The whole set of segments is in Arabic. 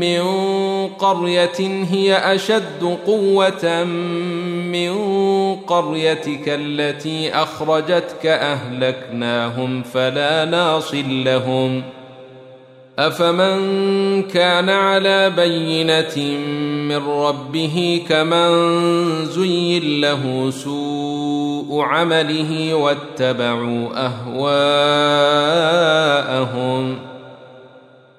من قرية هي أشد قوة من قريتك التي أخرجتك أهلكناهم فلا ناصر لهم. أفمن كان على بينة من ربه كمن زين له سوء عمله واتبعوا أهواءهم.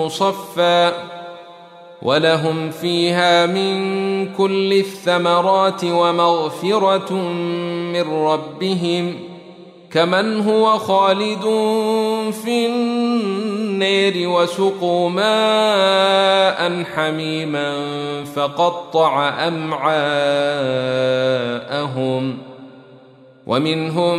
مصفى ولهم فيها من كل الثمرات ومغفرة من ربهم كمن هو خالد في النار وسقوا ماء حميما فقطع أمعاءهم ومنهم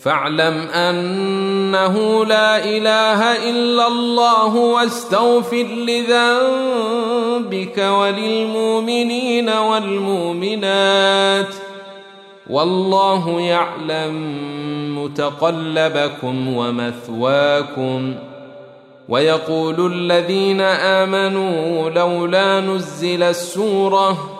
فاعلم أنه لا إله إلا الله واستغفر لذنبك وللمؤمنين والمؤمنات والله يعلم متقلبكم ومثواكم ويقول الذين آمنوا لولا نزل السورة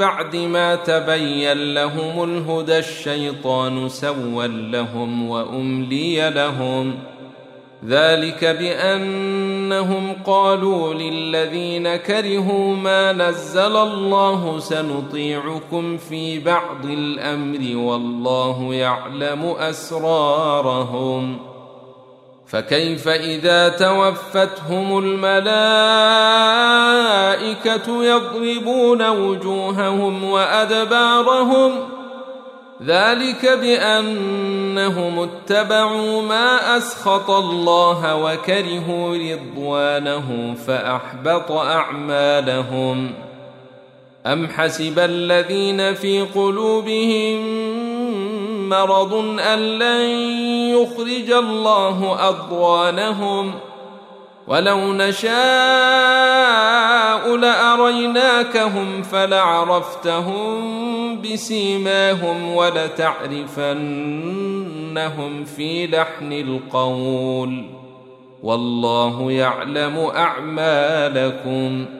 بعد ما تبين لهم الهدى الشيطان سوى لهم وأملي لهم. ذلك بأنهم قالوا للذين كرهوا ما نزل الله سنطيعكم في بعض الأمر والله يعلم أسرارهم. فكيف إذا توفتهم الملائكة يضربون وجوههم وأدبارهم ذلك بأنهم اتبعوا ما أسخط الله وكرهوا رضوانه فأحبط أعمالهم أم حسب الذين في قلوبهم مرض أن لن يخرج الله أضوانهم ولو نشاء لأريناكهم فلعرفتهم بسيماهم ولتعرفنهم في لحن القول. والله يعلم أعمالكم ۖ.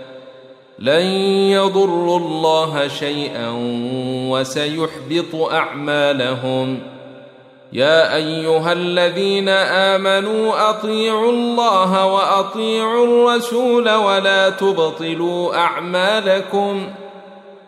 لن يضروا الله شيئا وسيحبط أعمالهم. يا أيها الذين آمنوا أطيعوا الله وأطيعوا الرسول ولا تبطلوا أعمالكم.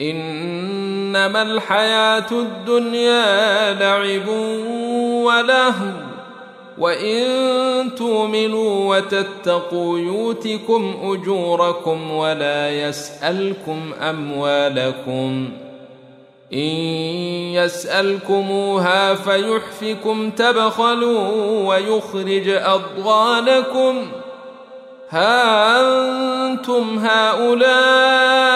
إنما الحياة الدنيا لعب ولهو. وإن تؤمنوا وتتقوا يؤتكم أجوركم ولا يسألكم أموالكم. إن يسألكموها فيحفكم تبخلوا ويخرج أضغانكم. ها أنتم هؤلاء